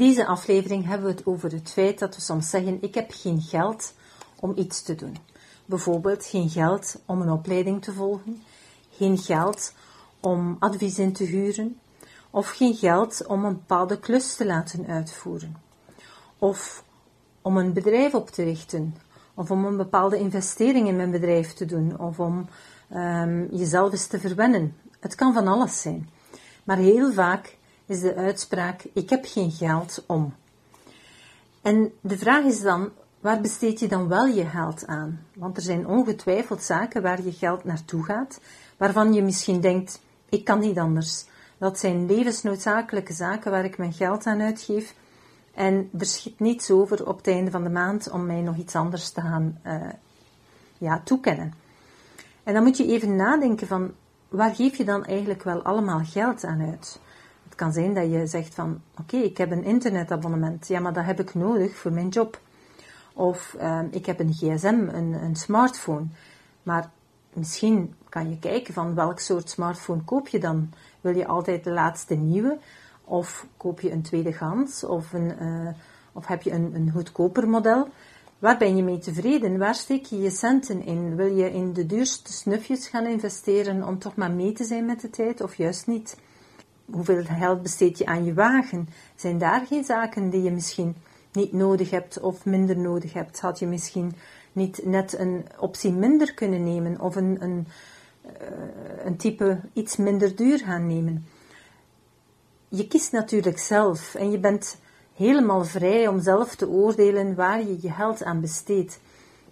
Deze aflevering hebben we het over het feit dat we soms zeggen: Ik heb geen geld om iets te doen. Bijvoorbeeld geen geld om een opleiding te volgen, geen geld om advies in te huren, of geen geld om een bepaalde klus te laten uitvoeren, of om een bedrijf op te richten, of om een bepaalde investering in mijn bedrijf te doen, of om um, jezelf eens te verwennen. Het kan van alles zijn. Maar heel vaak is de uitspraak: Ik heb geen geld om. En de vraag is dan: waar besteed je dan wel je geld aan? Want er zijn ongetwijfeld zaken waar je geld naartoe gaat, waarvan je misschien denkt: Ik kan niet anders. Dat zijn levensnoodzakelijke zaken waar ik mijn geld aan uitgeef. En er schiet niets over op het einde van de maand om mij nog iets anders te gaan uh, ja, toekennen. En dan moet je even nadenken van waar geef je dan eigenlijk wel allemaal geld aan uit? Het kan zijn dat je zegt van, oké, ik heb een internetabonnement. Ja, maar dat heb ik nodig voor mijn job. Of uh, ik heb een gsm, een, een smartphone. Maar misschien kan je kijken van welk soort smartphone koop je dan. Wil je altijd de laatste nieuwe? Of koop je een tweedehands? Of, een, uh, of heb je een, een goedkoper model? Waar ben je mee tevreden? Waar steek je je centen in? Wil je in de duurste snufjes gaan investeren om toch maar mee te zijn met de tijd of juist niet? Hoeveel geld besteed je aan je wagen? Zijn daar geen zaken die je misschien niet nodig hebt of minder nodig hebt? Had je misschien niet net een optie minder kunnen nemen of een, een, uh, een type iets minder duur gaan nemen? Je kiest natuurlijk zelf en je bent helemaal vrij om zelf te oordelen waar je je geld aan besteedt.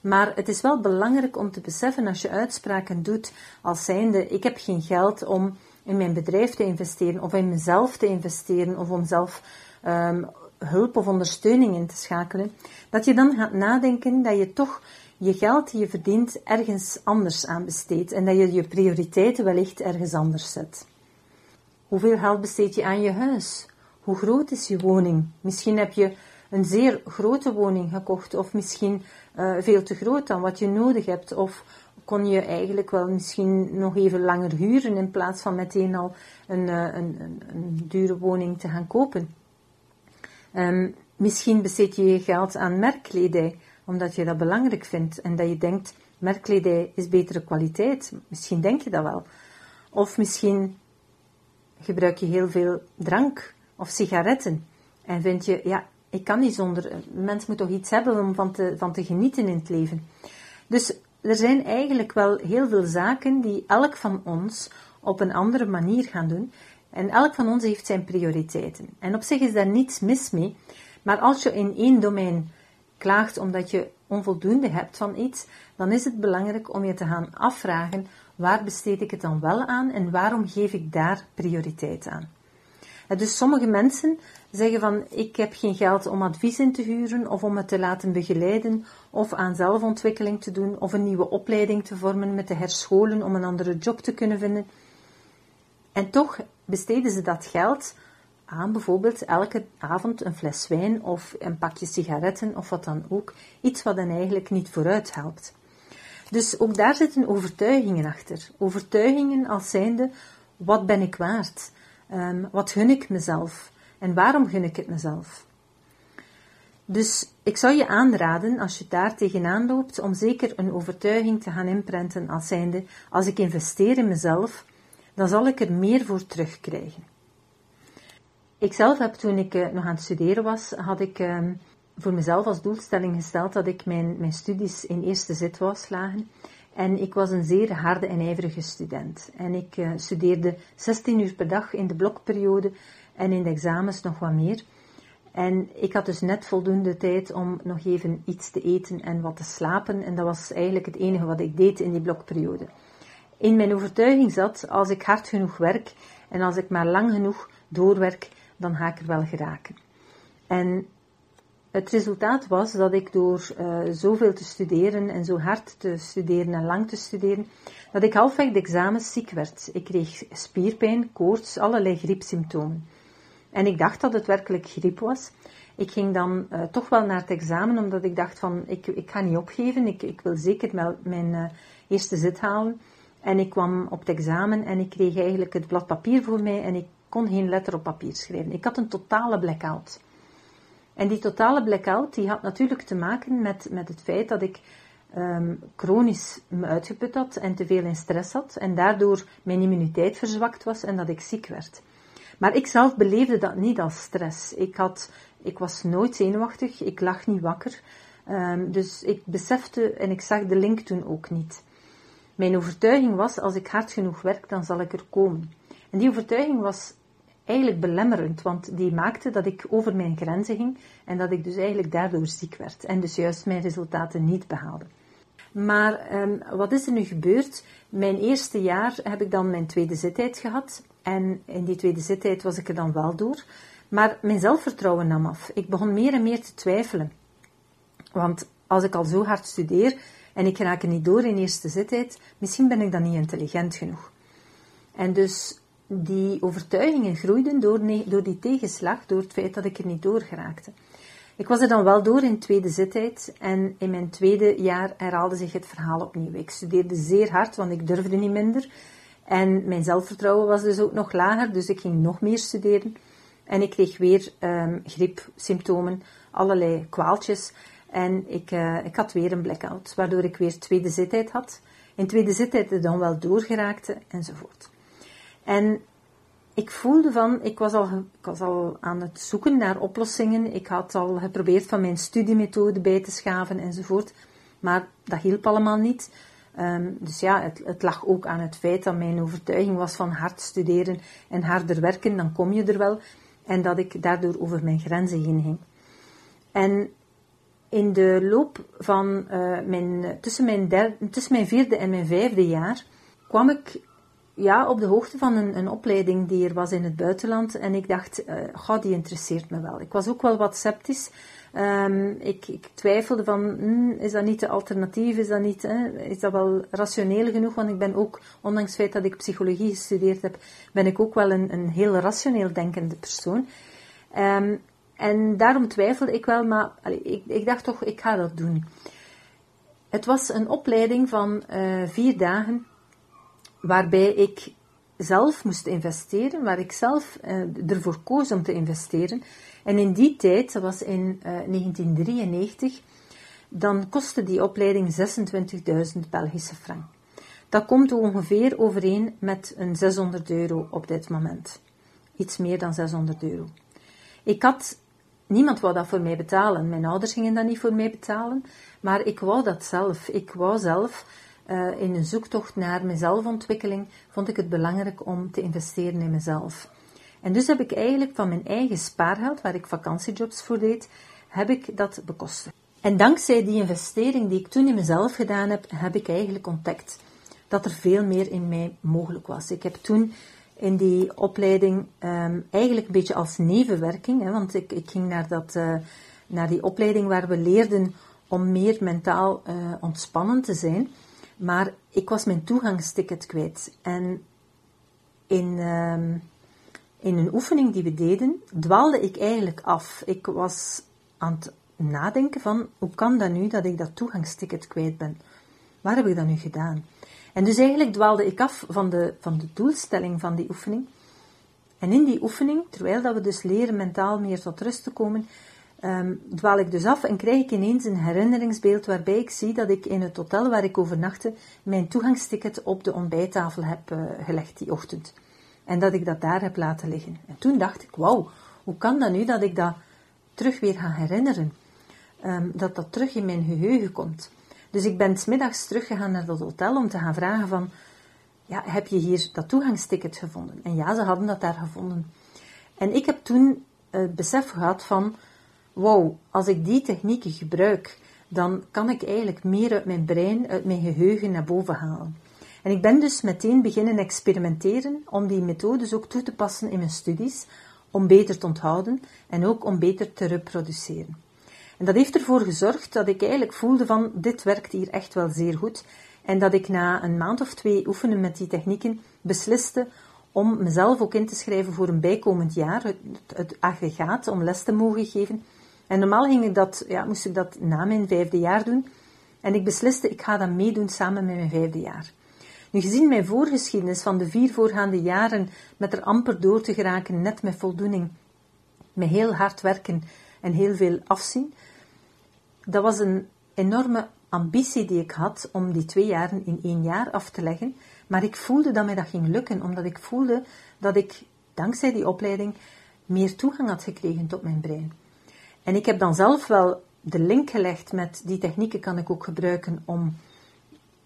Maar het is wel belangrijk om te beseffen als je uitspraken doet als zijnde ik heb geen geld om in mijn bedrijf te investeren of in mezelf te investeren of om zelf um, hulp of ondersteuning in te schakelen, dat je dan gaat nadenken dat je toch je geld die je verdient ergens anders aan besteedt en dat je je prioriteiten wellicht ergens anders zet. Hoeveel geld besteed je aan je huis? Hoe groot is je woning? Misschien heb je een zeer grote woning gekocht of misschien uh, veel te groot dan wat je nodig hebt of kon je eigenlijk wel misschien nog even langer huren in plaats van meteen al een, eh, een, een, dure woning te gaan kopen. Um, misschien besteed je je geld aan merkkledij, omdat je dat belangrijk vindt en dat je denkt, merkkledij is betere kwaliteit. Misschien denk je dat wel. Of misschien gebruik je heel veel drank of sigaretten en vind je, ja, ik kan niet zonder, een mens moet toch iets hebben om van te, van te genieten in het leven. Dus er zijn eigenlijk wel heel veel zaken die elk van ons op een andere manier gaan doen. En elk van ons heeft zijn prioriteiten. En op zich is daar niets mis mee. Maar als je in één domein klaagt omdat je onvoldoende hebt van iets, dan is het belangrijk om je te gaan afvragen waar besteed ik het dan wel aan en waarom geef ik daar prioriteit aan. Dus sommige mensen zeggen van ik heb geen geld om advies in te huren of om het te laten begeleiden of aan zelfontwikkeling te doen of een nieuwe opleiding te vormen met te herscholen om een andere job te kunnen vinden. En toch besteden ze dat geld aan bijvoorbeeld elke avond een fles wijn of een pakje sigaretten of wat dan ook, iets wat hen eigenlijk niet vooruit helpt. Dus ook daar zitten overtuigingen achter. Overtuigingen als zijnde, wat ben ik waard? Um, wat gun ik mezelf? En waarom gun ik het mezelf? Dus ik zou je aanraden, als je daar tegenaan loopt, om zeker een overtuiging te gaan inprenten als zijnde, als ik investeer in mezelf, dan zal ik er meer voor terugkrijgen. Ik zelf heb toen ik uh, nog aan het studeren was, had ik uh, voor mezelf als doelstelling gesteld dat ik mijn, mijn studies in eerste zit wou slagen. En ik was een zeer harde en ijverige student. En ik uh, studeerde 16 uur per dag in de blokperiode en in de examens nog wat meer. En ik had dus net voldoende tijd om nog even iets te eten en wat te slapen. En dat was eigenlijk het enige wat ik deed in die blokperiode. In mijn overtuiging zat, als ik hard genoeg werk en als ik maar lang genoeg doorwerk, dan ga ik er wel geraken. En het resultaat was dat ik door uh, zoveel te studeren en zo hard te studeren en lang te studeren, dat ik halfweg de examens ziek werd. Ik kreeg spierpijn, koorts, allerlei griepsymptomen. En ik dacht dat het werkelijk griep was. Ik ging dan uh, toch wel naar het examen, omdat ik dacht van, ik, ik ga niet opgeven, ik, ik wil zeker mijn, uh, eerste zit halen. En ik kwam op het examen en ik kreeg eigenlijk het blad papier voor mij en ik kon geen letter op papier schrijven. Ik had een totale blackout. En die totale blackout die had natuurlijk te maken met, met het feit dat ik um, chronisch me uitgeput had en te veel in stress had en daardoor mijn immuniteit verzwakt was en dat ik ziek werd. Maar ik zelf beleefde dat niet als stress. Ik, had, ik was nooit zenuwachtig, ik lag niet wakker. Um, dus ik besefte en ik zag de link toen ook niet. Mijn overtuiging was, als ik hard genoeg werk, dan zal ik er komen. En die overtuiging was eigenlijk belemmerend, want die maakte dat ik over mijn grenzen ging en dat ik dus eigenlijk daardoor ziek werd en dus juist mijn resultaten niet behaalde. Maar um, wat is er nu gebeurd? Mijn eerste jaar heb ik dan mijn tweede zittijd gehad en in die tweede zittijd was ik er dan wel door. Maar mijn zelfvertrouwen nam af. Ik begon meer en meer te twijfelen. Want als ik al zo hard studeer en ik raak er niet door in eerste zittijd, misschien ben ik dan niet intelligent genoeg. En dus die overtuigingen groeiden door, door die tegenslag, door het feit dat ik er niet door geraakte. Ik was er dan wel door in tweede zittijd en in mijn tweede jaar herhaalde zich het verhaal opnieuw. Ik studeerde zeer hard, want ik durfde niet minder. En mijn zelfvertrouwen was dus ook nog lager, dus ik ging nog meer studeren. En ik kreeg weer um, griepsymptomen, allerlei kwaaltjes. En ik, uh, ik had weer een blackout, waardoor ik weer tweede zittijd had. In tweede zittijd er dan wel doorgeraakte, enzovoort. En ik voelde van, ik was, al, ik was al aan het zoeken naar oplossingen. Ik had al geprobeerd van mijn studiemethode bij te schaven enzovoort. Maar dat hielp allemaal niet. Um, dus ja, het, het, lag ook aan het feit dat mijn overtuiging was van hard studeren en harder werken, dan kom je er wel. En dat ik daardoor over mijn grenzen heen ging. En in de loop van uh, mijn, tussen, mijn derde, tussen mijn vierde en mijn vijfde jaar kwam ik ja, op de hoogte van een, een opleiding die er was in het buitenland. En ik dacht, uh, die interesseert me wel. Ik was ook wel wat sceptisch. Um, ik, ik, twijfelde van, hmm, is dat niet de alternatief? Is dat, niet, is dat wel rationeel genoeg? Want ik ben ook, ondanks het feit dat ik psychologie gestudeerd heb, ben ik ook wel een, een heel rationeel denkende persoon. Um, en daarom twijfelde ik wel, maar ik, ik, dacht toch, ik ga dat doen. Het was een opleiding van uh, vier dagen waarbij ik zelf moest investeren, waar ik zelf uh, ervoor koos om te investeren. En in die tijd, dat was in uh, eh, 1993, dan kostte die opleiding 26.000 Belgische frank. Dat komt ongeveer overeen met een 600 euro op dit moment. Iets meer dan 600 euro. Ik had, niemand wou dat voor mij betalen. Mijn ouders gingen dat niet voor mij betalen, maar ik wou dat zelf. Ik wou zelf uh, in een zoektocht naar mezelfontwikkeling vond ik het belangrijk om te investeren in mezelf. En dus heb ik eigenlijk van mijn eigen spaargeld, waar ik vakantiejobs voor deed, heb ik dat bekostigd. En dankzij die investering die ik toen in mezelf gedaan heb, heb ik eigenlijk ontdekt dat er veel meer in mij mogelijk was. Ik heb toen in die opleiding um, eigenlijk een beetje als nevenwerking, hè, want ik, ik ging naar, dat, uh, naar die opleiding waar we leerden om meer mentaal uh, ontspannen te zijn. Maar ik was mijn toegangsticket kwijt. En in, uh, in een oefening die we deden, dwaalde ik eigenlijk af. Ik was aan het nadenken van, hoe kan dat nu dat ik dat toegangsticket kwijt ben? Waar heb ik dat nu gedaan? En dus eigenlijk dwaalde ik af van de, van de doelstelling van die oefening. En in die oefening, terwijl dat we dus leren mentaal meer tot rust te komen, um, dwaal ik dus af en krijg ik ineens een herinneringsbeeld waarbij ik zie dat ik in het hotel waar ik overnachtte mijn toegangsticket op de ontbijttafel heb uh, gelegd die ochtend. En dat ik dat daar heb laten liggen. En toen dacht ik, wauw, hoe kan dat nu dat ik dat terug weer ga herinneren? Um, dat dat terug in mijn geheugen komt. Dus ik ben smiddags teruggegaan naar dat hotel om te gaan vragen van, ja, heb je hier dat toegangsticket gevonden? En ja, ze hadden dat daar gevonden. En ik heb toen het besef gehad van, wow, als ik die technieken gebruik, dan kan ik eigenlijk meer uit mijn brein, uit mijn geheugen naar boven halen. En ik ben dus meteen beginnen experimenteren om die methodes ook toe te passen in mijn studies, om beter te onthouden en ook om beter te reproduceren. En dat heeft ervoor gezorgd dat ik eigenlijk voelde van, dit werkt hier echt wel zeer goed. En dat ik na een maand of twee oefenen met die technieken besliste om mezelf ook in te schrijven voor een bijkomend jaar, het, het aggregaat, om les te mogen geven. En normaal ging ik dat, ja, moest ik dat na mijn vijfde jaar doen. En ik besliste, ik ga dat meedoen samen met mijn vijfde jaar. Nu, gezien mijn voorgeschiedenis van de vier voorgaande jaren met er amper door te geraken, net met voldoening, met heel hard werken en heel veel afzien, dat was een enorme ambitie die ik had om die twee jaren in één jaar af te leggen. Maar ik voelde dat mij dat ging lukken, omdat ik voelde dat ik, dankzij die opleiding, meer toegang had gekregen tot mijn brein. En ik heb dan zelf wel de link gelegd met die technieken kan ik ook gebruiken om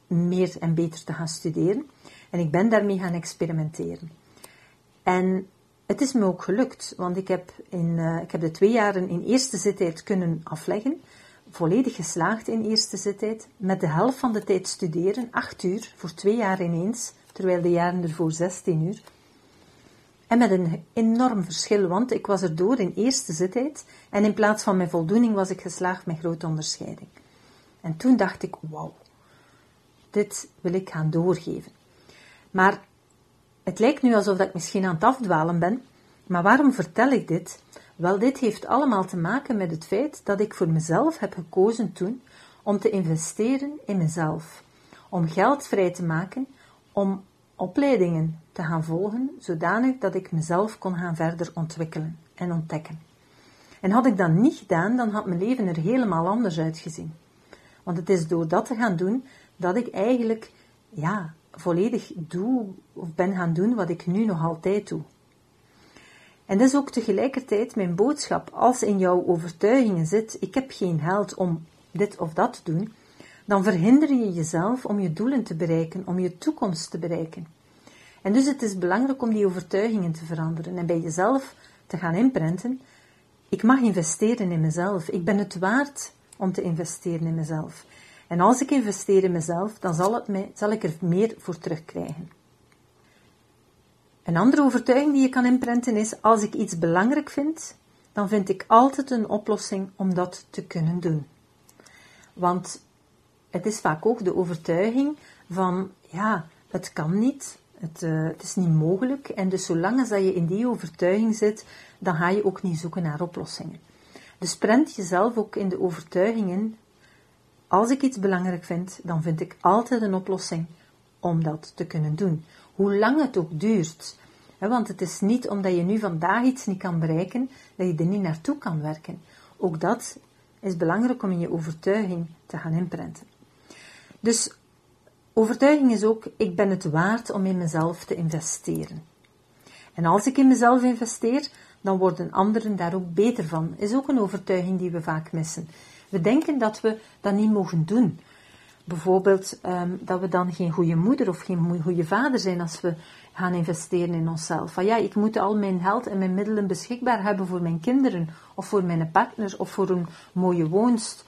meer en beter te gaan studeren. En ik ben daarmee gaan experimenteren. En het is me ook gelukt, want ik heb, in, uh, ik heb de twee jaren in eerste zittijd kunnen afleggen. Volledig geslaagd in eerste zittijd. Met de helft van de tijd studeren, acht uur, voor twee jaar ineens, terwijl de jaren ervoor 16 uur. En met een enorm verschil, want ik was er door in eerste zittijd en in plaats van mijn voldoening was ik geslaagd met grote onderscheiding. En toen dacht ik, wauw, dit wil ik gaan doorgeven. Maar het lijkt nu alsof ik misschien aan het afdwalen ben, maar waarom vertel ik dit? Wel, dit heeft allemaal te maken met het feit dat ik voor mezelf heb gekozen toen om te investeren in mezelf, om geld vrij te maken, om opleidingen te gaan volgen, zodanig dat ik mezelf kon gaan verder ontwikkelen en ontdekken. En had ik dat niet gedaan, dan had mijn leven er helemaal anders uitgezien. Want het is door dat te gaan doen dat ik eigenlijk ja, volledig doe of ben gaan doen wat ik nu nog altijd doe. En dat is ook tegelijkertijd mijn boodschap. Als in jouw overtuigingen zit, ik heb geen geld om dit of dat te doen, dan verhinder je jezelf om je doelen te bereiken, om je toekomst te bereiken. En dus het is belangrijk om die overtuigingen te veranderen en bij jezelf te gaan inprenten. Ik mag investeren in mezelf. Ik ben het waard om te investeren in mezelf. En als ik investeer in mezelf, dan zal, het mij, zal ik er meer voor terugkrijgen. Een andere overtuiging die je kan inprenten is: als ik iets belangrijk vind, dan vind ik altijd een oplossing om dat te kunnen doen. Want het is vaak ook de overtuiging van: ja, het kan niet, het, uh, het is niet mogelijk. En dus zolang als je in die overtuiging zit, dan ga je ook niet zoeken naar oplossingen. Dus prent jezelf ook in de overtuigingen als ik iets belangrijk vind, dan vind ik altijd een oplossing om dat te kunnen doen. Hoe lang het ook duurt. Want het is niet omdat je nu vandaag iets niet kan bereiken, dat je er niet naartoe kan werken. Ook dat is belangrijk om in je overtuiging te gaan inprenten. Dus overtuiging is ook, ik ben het waard om in mezelf te investeren. En als ik in mezelf investeer, dan worden anderen daar ook beter van. Is ook een overtuiging die we vaak missen. We denken dat we dat niet mogen doen. Bijvoorbeeld um, dat we dan geen goede moeder of geen goede vader zijn als we gaan investeren in onszelf. Van ja, ik moet al mijn geld en mijn middelen beschikbaar hebben voor mijn kinderen, of voor mijn partner, of voor een mooie woonst,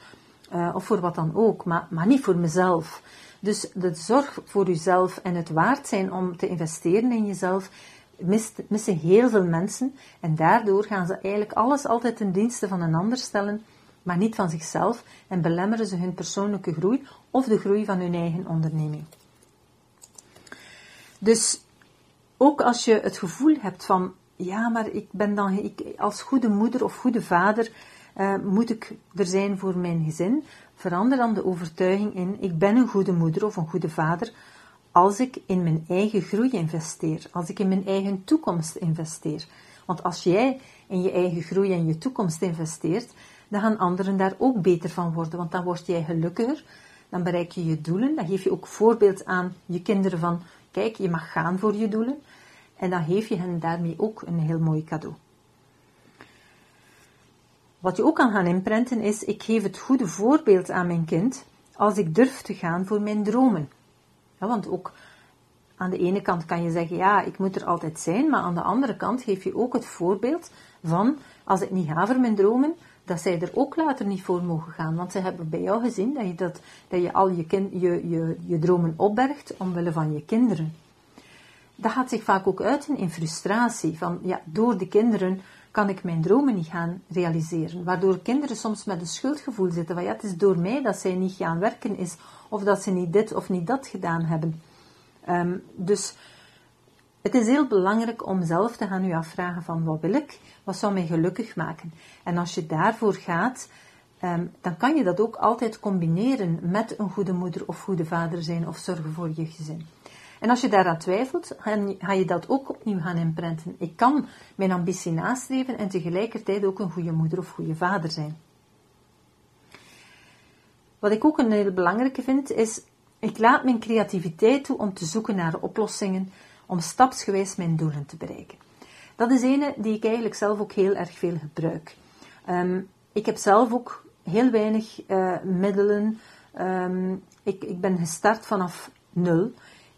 uh, of voor wat dan ook, maar, maar niet voor mezelf. Dus de zorg voor jezelf en het waard zijn om te investeren in jezelf, mist, missen heel veel mensen. En daardoor gaan ze eigenlijk alles altijd ten dienste van een ander stellen maar niet van zichzelf en belemmeren ze hun persoonlijke groei of de groei van hun eigen onderneming. Dus ook als je het gevoel hebt van, ja, maar ik ben dan, als goede moeder of goede vader, uh, moet ik er zijn voor mijn gezin, verander dan de overtuiging in, ik ben een goede moeder of een goede vader, als ik in mijn eigen groei investeer, als ik in mijn eigen toekomst investeer. Want als jij in je eigen groei en je toekomst investeert, dan gaan anderen daar ook beter van worden, want dan word jij gelukkiger, dan bereik je je doelen, dan geef je ook voorbeeld aan je kinderen van, kijk, je mag gaan voor je doelen, en dan geef je hen daarmee ook een heel mooi cadeau. Wat je ook kan gaan inprenten is, ik geef het goede voorbeeld aan mijn kind als ik durf te gaan voor mijn dromen. Ja, want ook aan de ene kant kan je zeggen, ja, ik moet er altijd zijn, maar aan de andere kant geef je ook het voorbeeld van, als ik niet ga voor mijn dromen, dat zij er ook later niet voor mogen gaan. Want ze hebben bij jou gezien dat je, dat, dat je al je, kind, je, je, je dromen opbergt omwille van je kinderen. Dat gaat zich vaak ook uiten in frustratie. Van, ja, door de kinderen kan ik mijn dromen niet gaan realiseren. Waardoor kinderen soms met een schuldgevoel zitten van ja, het is door mij dat zij niet gaan werken is, of dat ze niet dit of niet dat gedaan hebben. Ehm, dus het is heel belangrijk om zelf te gaan u afvragen van wat wil ik, wat zou mij gelukkig maken. En als je daarvoor gaat, ehm, dan kan je dat ook altijd combineren met een goede moeder of goede vader zijn of zorgen voor je gezin. En als je daaraan twijfelt, ga je dat ook opnieuw gaan inprenten. Ik kan mijn ambitie nastreven en tegelijkertijd ook een goede moeder of goede vader zijn. Wat ik ook een hele belangrijke vind, is ik laat mijn creativiteit toe om te zoeken naar oplossingen, om stapsgewijs mijn doelen te bereiken. Dat is een die ik eigenlijk zelf ook heel erg veel gebruik. Ehm, ik heb zelf ook heel weinig uh, middelen. Um, ik, ik ben gestart vanaf nul.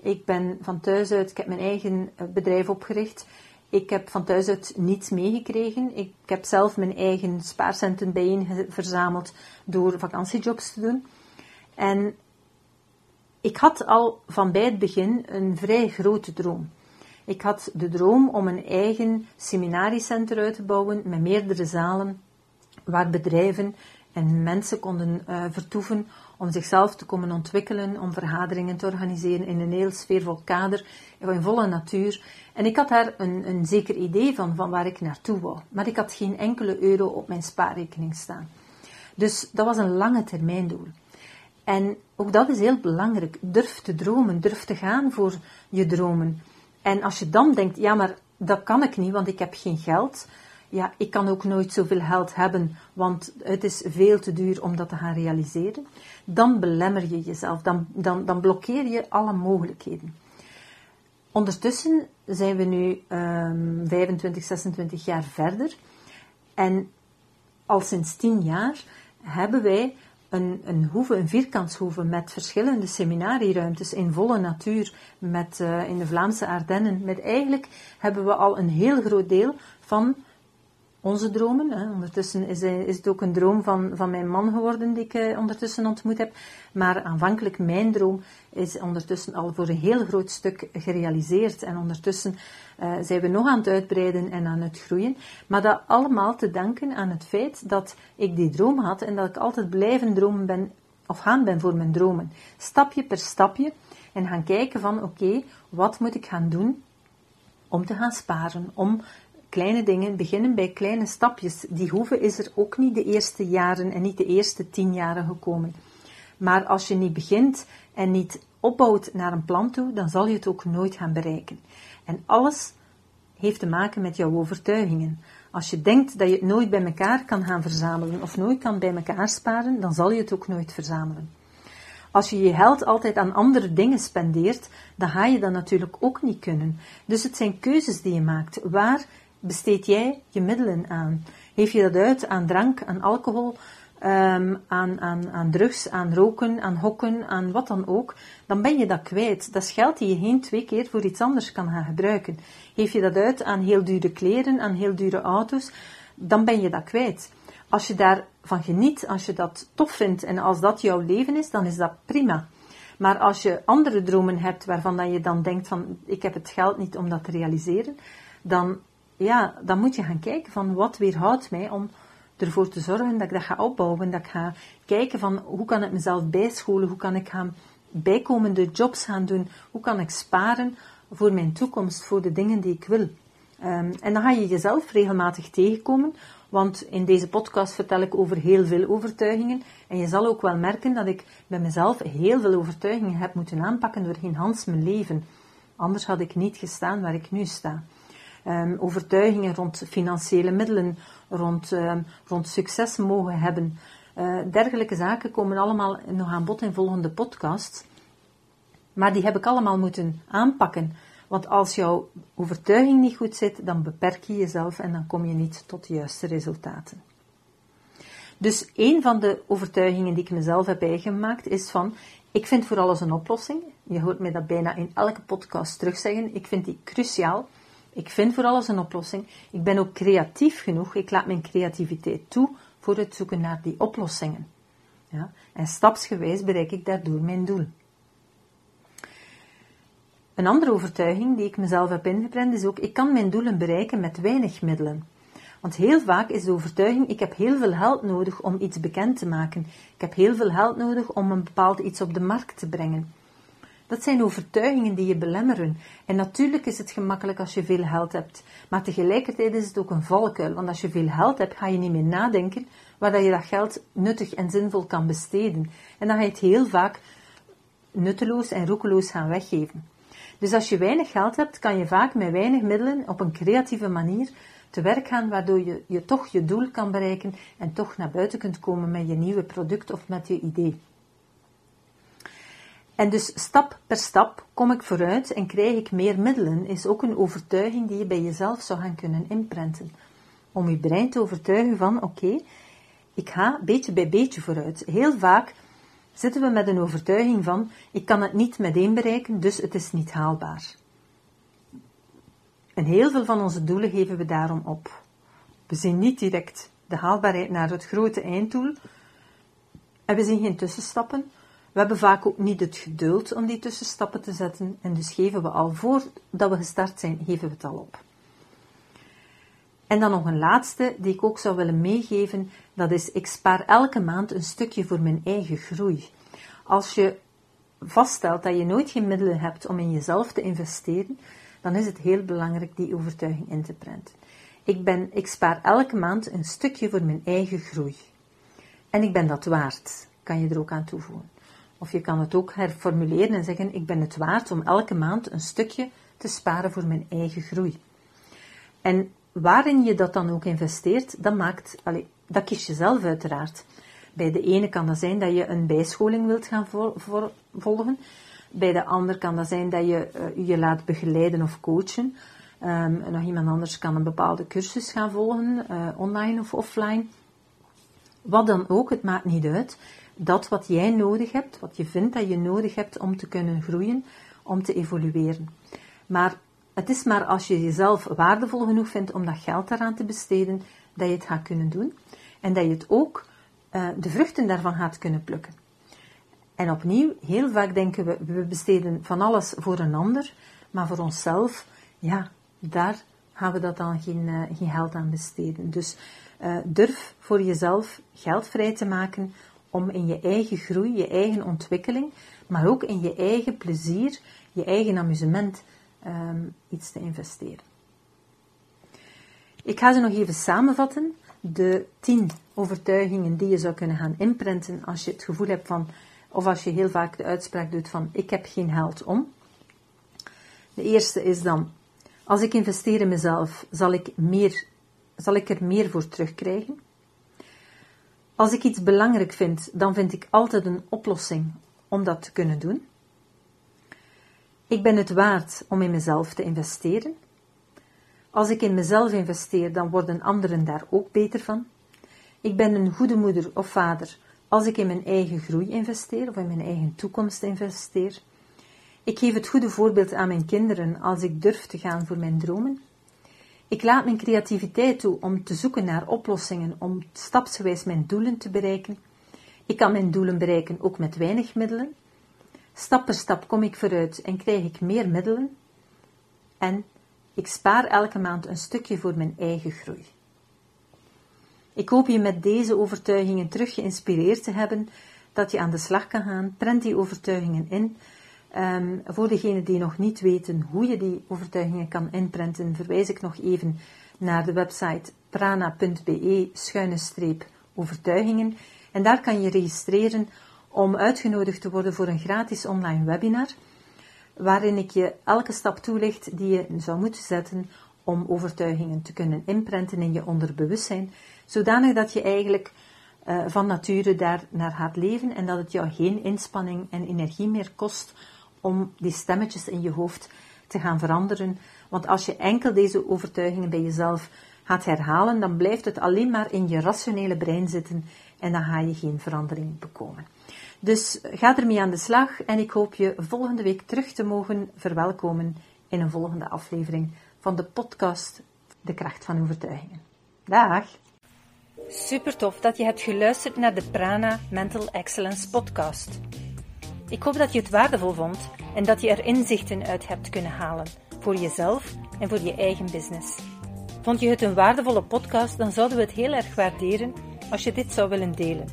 Ik ben van thuis uit, ik heb mijn eigen eh, bedrijf opgericht. Ik heb van thuis uit niets meegekregen. Ik heb zelf mijn eigen spaarcenten bijeen verzameld door vakantiejobs te doen. En ik had al van bij het begin een vrij grote droom. Ik had de droom om een eigen seminariecentrum uit te bouwen met meerdere zalen waar bedrijven en mensen konden uh, vertoeven om zichzelf te komen ontwikkelen, om vergaderingen te organiseren in een heel sfeervol kader, in volle natuur. En ik had daar een, een zeker idee van, van waar ik naartoe wou. Maar ik had geen enkele euro op mijn spaarrekening staan. Dus dat was een lange termijn doel. En ook dat is heel belangrijk. Durf te dromen, durf te gaan voor je dromen. En als je dan denkt, ja, maar dat kan ik niet, want ik heb geen geld. Ja, ik kan ook nooit zoveel geld hebben, want het is veel te duur om dat te gaan realiseren. Dan belemmer je jezelf, dan, dan, dan blokkeer je alle mogelijkheden. Ondertussen zijn we nu um, 25, 26 jaar verder. En al sinds 10 jaar hebben wij een, een hoeve, een vierkantshoeve met verschillende seminarieruimtes in volle natuur, met, uh, in de Vlaamse Ardennen. Met eigenlijk hebben we al een heel groot deel van onze dromen. Hè. Ondertussen is, is, het ook een droom van, van mijn man geworden die ik uh, ondertussen ontmoet heb. Maar aanvankelijk mijn droom is ondertussen al voor een heel groot stuk gerealiseerd. En ondertussen uh, zijn we nog aan het uitbreiden en aan het groeien. Maar dat allemaal te danken aan het feit dat ik die droom had en dat ik altijd blijven dromen ben, of gaan ben voor mijn dromen. Stapje per stapje. En gaan kijken van oké, wat moet ik gaan doen om te gaan sparen, om kleine dingen, beginnen bij kleine stapjes. Die hoeven is er ook niet de eerste jaren en niet de eerste tien jaren gekomen. Maar als je niet begint en niet opbouwt naar een plan toe, dan zal je het ook nooit gaan bereiken. En alles heeft te maken met jouw overtuigingen. Als je denkt dat je het nooit bij elkaar kan gaan verzamelen of nooit kan bij elkaar sparen, dan zal je het ook nooit verzamelen. Als je je geld altijd aan andere dingen spendeert, dan ga je dat natuurlijk ook niet kunnen. Dus het zijn keuzes die je maakt. Waar besteed jij je middelen aan? Geef je dat uit aan drank, aan alcohol, um, aan, aan, aan drugs, aan roken, aan hokken, aan wat dan ook? Dan ben je dat kwijt. Dat is geld die je geen twee keer voor iets anders kan gaan gebruiken. Geef je dat uit aan heel dure kleren, aan heel dure auto's, dan ben je dat kwijt. Als je daarvan geniet, als je dat tof vindt en als dat jouw leven is, dan is dat prima. Maar als je andere dromen hebt waarvan dat je dan denkt van ik heb het geld niet om dat te realiseren, dan ja, dan moet je gaan kijken van wat weerhoudt mij om ervoor te zorgen dat ik dat ga opbouwen, dat ik ga kijken van hoe kan ik mezelf bijscholen, hoe kan ik gaan bijkomende jobs gaan doen, hoe kan ik sparen voor mijn toekomst, voor de dingen die ik wil. Um, en dan ga je jezelf regelmatig tegenkomen, want in deze podcast vertel ik over heel veel overtuigingen. En je zal ook wel merken dat ik bij mezelf heel veel overtuigingen heb moeten aanpakken door geen Hans mijn leven. Anders had ik niet gestaan waar ik nu sta um, overtuigingen rond financiële middelen, rond, um, rond succes mogen hebben. Uh, dergelijke zaken komen allemaal nog aan bod in volgende podcasts. Maar die heb ik allemaal moeten aanpakken. Want als jouw overtuiging niet goed zit, dan beperk je jezelf en dan kom je niet tot de juiste resultaten. Dus een van de overtuigingen die ik mezelf heb eigengemaakt is van, ik vind voor alles een oplossing. Je hoort mij dat bijna in elke podcast terugzeggen. Ik vind die cruciaal. Ik vind voor alles een oplossing. Ik ben ook creatief genoeg. Ik laat mijn creativiteit toe voor het zoeken naar die oplossingen. Ja? En stapsgewijs bereik ik daardoor mijn doel. Een andere overtuiging die ik mezelf heb ingeprent is ook, ik kan mijn doelen bereiken met weinig middelen. Want heel vaak is de overtuiging: ik heb heel veel geld nodig om iets bekend te maken. Ik heb heel veel geld nodig om een bepaald iets op de markt te brengen. Dat zijn overtuigingen die je belemmeren. En natuurlijk is het gemakkelijk als je veel geld hebt. Maar tegelijkertijd is het ook een valkuil. Want als je veel geld hebt, ga je niet meer nadenken waar je dat geld nuttig en zinvol kan besteden. En dan ga je het heel vaak nutteloos en roekeloos gaan weggeven. Dus als je weinig geld hebt, kan je vaak met weinig middelen op een creatieve manier te werk gaan, waardoor je, je toch je doel kan bereiken en toch naar buiten kunt komen met je nieuwe product of met je idee. En dus stap per stap kom ik vooruit en krijg ik meer middelen, is ook een overtuiging die je bij jezelf zou gaan kunnen inprenten. Om je brein te overtuigen van, oké, ik ga beetje bij beetje vooruit. Heel vaak zitten we met een overtuiging van, ik kan het niet meteen bereiken, dus het is niet haalbaar. En heel veel van onze doelen geven we daarom op. We zien niet direct de haalbaarheid naar het grote einddoel. En we zien geen tussenstappen. We hebben vaak ook niet het geduld om die tussenstappen te zetten. En dus geven we al voordat we gestart zijn, geven we het al op. En dan nog een laatste die ik ook zou willen meegeven. Dat is, ik spaar elke maand een stukje voor mijn eigen groei. Als je vaststelt dat je nooit geen middelen hebt om in jezelf te investeren, dan is het heel belangrijk die overtuiging in te prenten. Ik, ben, ik spaar elke maand een stukje voor mijn eigen groei. En ik ben dat waard, kan je er ook aan toevoegen. Of je kan het ook herformuleren en zeggen: Ik ben het waard om elke maand een stukje te sparen voor mijn eigen groei. En waarin je dat dan ook investeert, dat, maakt, dat kies je zelf uiteraard. Bij de ene kan dat zijn dat je een bijscholing wilt gaan volgen. Bij de ander kan dat zijn dat je uh, je laat begeleiden of coachen. Um, nog iemand anders kan een bepaalde cursus gaan volgen, uh, online of offline. Wat dan ook, het maakt niet uit. Dat wat jij nodig hebt, wat je vindt dat je nodig hebt om te kunnen groeien, om te evolueren. Maar het is maar als je jezelf waardevol genoeg vindt om dat geld daaraan te besteden, dat je het gaat kunnen doen. En dat je het ook uh, de vruchten daarvan gaat kunnen plukken. En opnieuw, heel vaak denken we, we besteden van alles voor een ander, maar voor onszelf, ja, daar gaan we dat dan geen, geen geld aan besteden. Dus uh, durf voor jezelf geld vrij te maken om in je eigen groei, je eigen ontwikkeling, maar ook in je eigen plezier, je eigen amusement um, iets te investeren. Ik ga ze nog even samenvatten. De tien overtuigingen die je zou kunnen gaan imprinten als je het gevoel hebt van, of als je heel vaak de uitspraak doet van ik heb geen geld om. De eerste is dan, als ik investeer in mezelf, zal ik, meer, zal ik er meer voor terugkrijgen. Als ik iets belangrijk vind, dan vind ik altijd een oplossing om dat te kunnen doen. Ik ben het waard om in mezelf te investeren. Als ik in mezelf investeer, dan worden anderen daar ook beter van. Ik ben een goede moeder of vader als ik in mijn eigen groei investeer of in mijn eigen toekomst investeer. Ik geef het goede voorbeeld aan mijn kinderen als ik durf te gaan voor mijn dromen. Ik laat mijn creativiteit toe om te zoeken naar oplossingen om stapsgewijs mijn doelen te bereiken. Ik kan mijn doelen bereiken ook met weinig middelen. Stap per stap kom ik vooruit en krijg ik meer middelen. En ik spaar elke maand een stukje voor mijn eigen groei. Ik hoop je met deze overtuigingen terug geïnspireerd te hebben, dat je aan de slag kan gaan. Prent die overtuigingen in. Um, voor degenen die nog niet weten hoe je die overtuigingen kan inprenten, verwijs ik nog even naar de website prana.be-overtuigingen. En daar kan je registreren om uitgenodigd te worden voor een gratis online webinar, waarin ik je elke stap toelicht die je zou moeten zetten om overtuigingen te kunnen inprenten in je onderbewustzijn, zodanig dat je eigenlijk uh, van nature daar naar gaat leven en dat het jou geen inspanning en energie meer kost om die stemmetjes in je hoofd te gaan veranderen. Want als je enkel deze overtuigingen bij jezelf gaat herhalen, dan blijft het alleen maar in je rationele brein zitten en dan ga je geen verandering bekomen. Dus ga ermee aan de slag en ik hoop je volgende week terug te mogen verwelkomen in een volgende aflevering van de podcast De Kracht van Overtuigingen. Dag! Super tof dat je hebt geluisterd naar de Prana Mental Excellence podcast. Ik hoop dat je het waardevol vond en dat je er inzichten uit hebt kunnen halen voor jezelf en voor je eigen business. Vond je het een waardevolle podcast, dan zouden we het heel erg waarderen als je dit zou willen delen.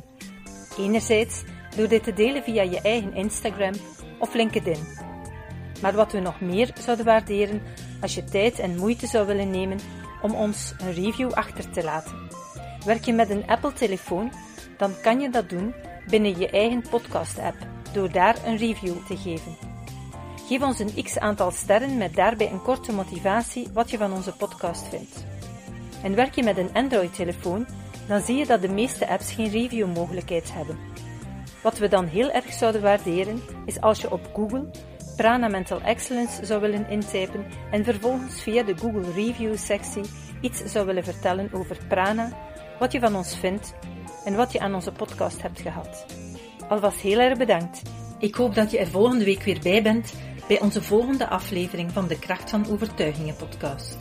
Enerzijds door dit te delen via je eigen Instagram of LinkedIn. Maar wat we nog meer zouden waarderen als je tijd en moeite zou willen nemen om ons een review achter te laten. Werk je met een Apple-telefoon, dan kan je dat doen binnen je eigen podcast-app door daar een review te geven. Geef ons een x aantal sterren met daarbij een korte motivatie wat je van onze podcast vindt. En werk je met een Android-telefoon, dan zie je dat de meeste apps geen review-mogelijkheid hebben. Wat we dan heel erg zouden waarderen, is als je op Google Prana Mental Excellence zou willen intypen en vervolgens via de Google Review sectie iets zou willen vertellen over Prana, wat je van ons vindt en wat je aan onze podcast hebt gehad. Alvast heel erg bedankt. Ik hoop dat je er volgende week weer bij bent bij onze volgende aflevering van de Kracht van Overtuigingen podcast.